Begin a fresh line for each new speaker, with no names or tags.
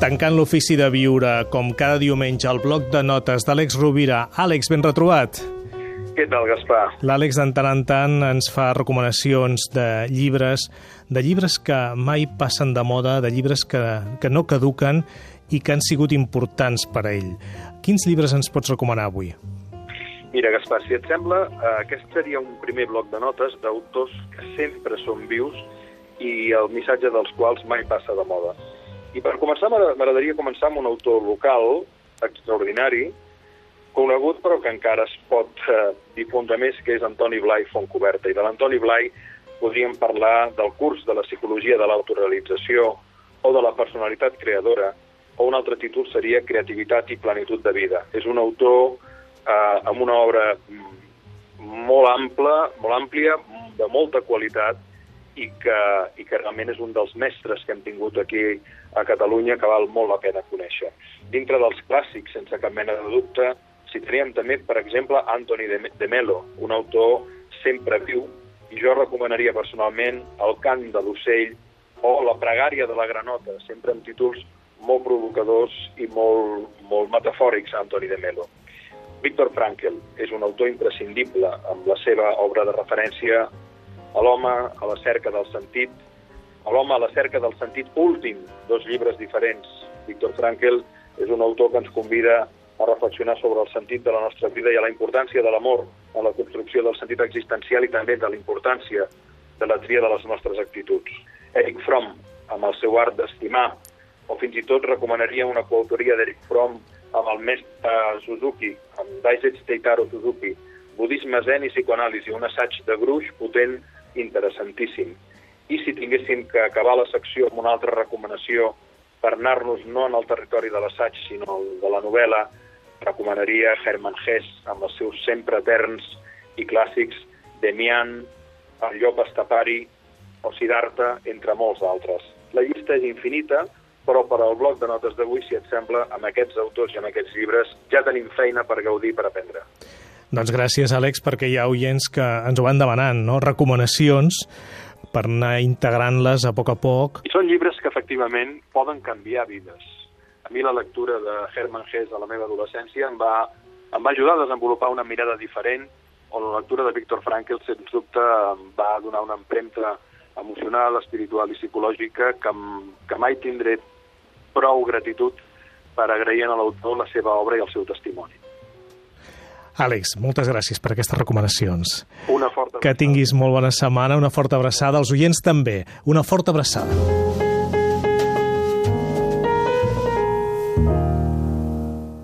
tancant l'ofici de viure, com cada diumenge, al bloc de notes d'Àlex Rovira. Àlex, ben retrobat.
Què tal, Gaspar?
L'Àlex, de tant en tant, ens fa recomanacions de llibres, de llibres que mai passen de moda, de llibres que, que no caduquen i que han sigut importants per a ell. Quins llibres ens pots recomanar avui?
Mira, Gaspar, si et sembla, eh, aquest seria un primer bloc de notes d'autors que sempre són vius i el missatge dels quals mai passa de moda. I per començar, m'agradaria començar amb un autor local extraordinari, conegut però que encara es pot eh, difondre més, que és Antoni Blai Fontcoberta. I de l'Antoni Blai podríem parlar del curs de la psicologia de l'autorealització o de la personalitat creadora, o un altre títol seria Creativitat i plenitud de vida. És un autor eh, amb una obra mm, molt ampla, molt àmplia, de molta qualitat, i que, i que realment és un dels mestres que hem tingut aquí a Catalunya que val molt la pena conèixer. Dintre dels clàssics, sense cap mena de dubte, citaríem també, per exemple, Anthony de Melo, un autor sempre viu, i jo recomanaria personalment El cant de l'ocell o La pregària de la granota, sempre amb títols molt provocadors i molt, molt metafòrics, Anthony de Melo. Víctor Frankl és un autor imprescindible amb la seva obra de referència a l'home a la cerca del sentit, a l'home a la cerca del sentit últim, dos llibres diferents. Víctor Frankl és un autor que ens convida a reflexionar sobre el sentit de la nostra vida i a la importància de l'amor en la construcció del sentit existencial i també de la importància de la tria de les nostres actituds. Eric Fromm, amb el seu art d'estimar, o fins i tot recomanaria una coautoria d'Eric Fromm amb el mestre Suzuki, amb Daisetsu Teitaro Suzuki, Budisme Zen i Psicoanàlisi, un assaig de gruix potent interessantíssim. I si tinguéssim que acabar la secció amb una altra recomanació per anar-nos no en el territori de l'assaig, sinó de la novel·la, recomanaria Hermann Hesse amb els seus sempre eterns i clàssics Demian, el llop estapari o Siddhartha, entre molts altres. La llista és infinita, però per al bloc de notes d'avui, si et sembla, amb aquests autors i amb aquests llibres ja tenim feina per gaudir per aprendre.
Doncs gràcies, Àlex, perquè hi ha oients que ens ho van demanant, no? recomanacions per anar integrant-les a poc a poc.
I són llibres que efectivament poden canviar vides. A mi la lectura de Hermann Hesse a la meva adolescència em va, em va ajudar a desenvolupar una mirada diferent o la lectura de Viktor Frankl, sens dubte, em va donar una empremta emocional, espiritual i psicològica que, que mai tindré prou gratitud per agrair a l'autor la seva obra i el seu testimoni.
Àlex, moltes gràcies per aquestes recomanacions.
Una forta
Que tinguis molt bona setmana, una forta abraçada, als oients també, una forta abraçada.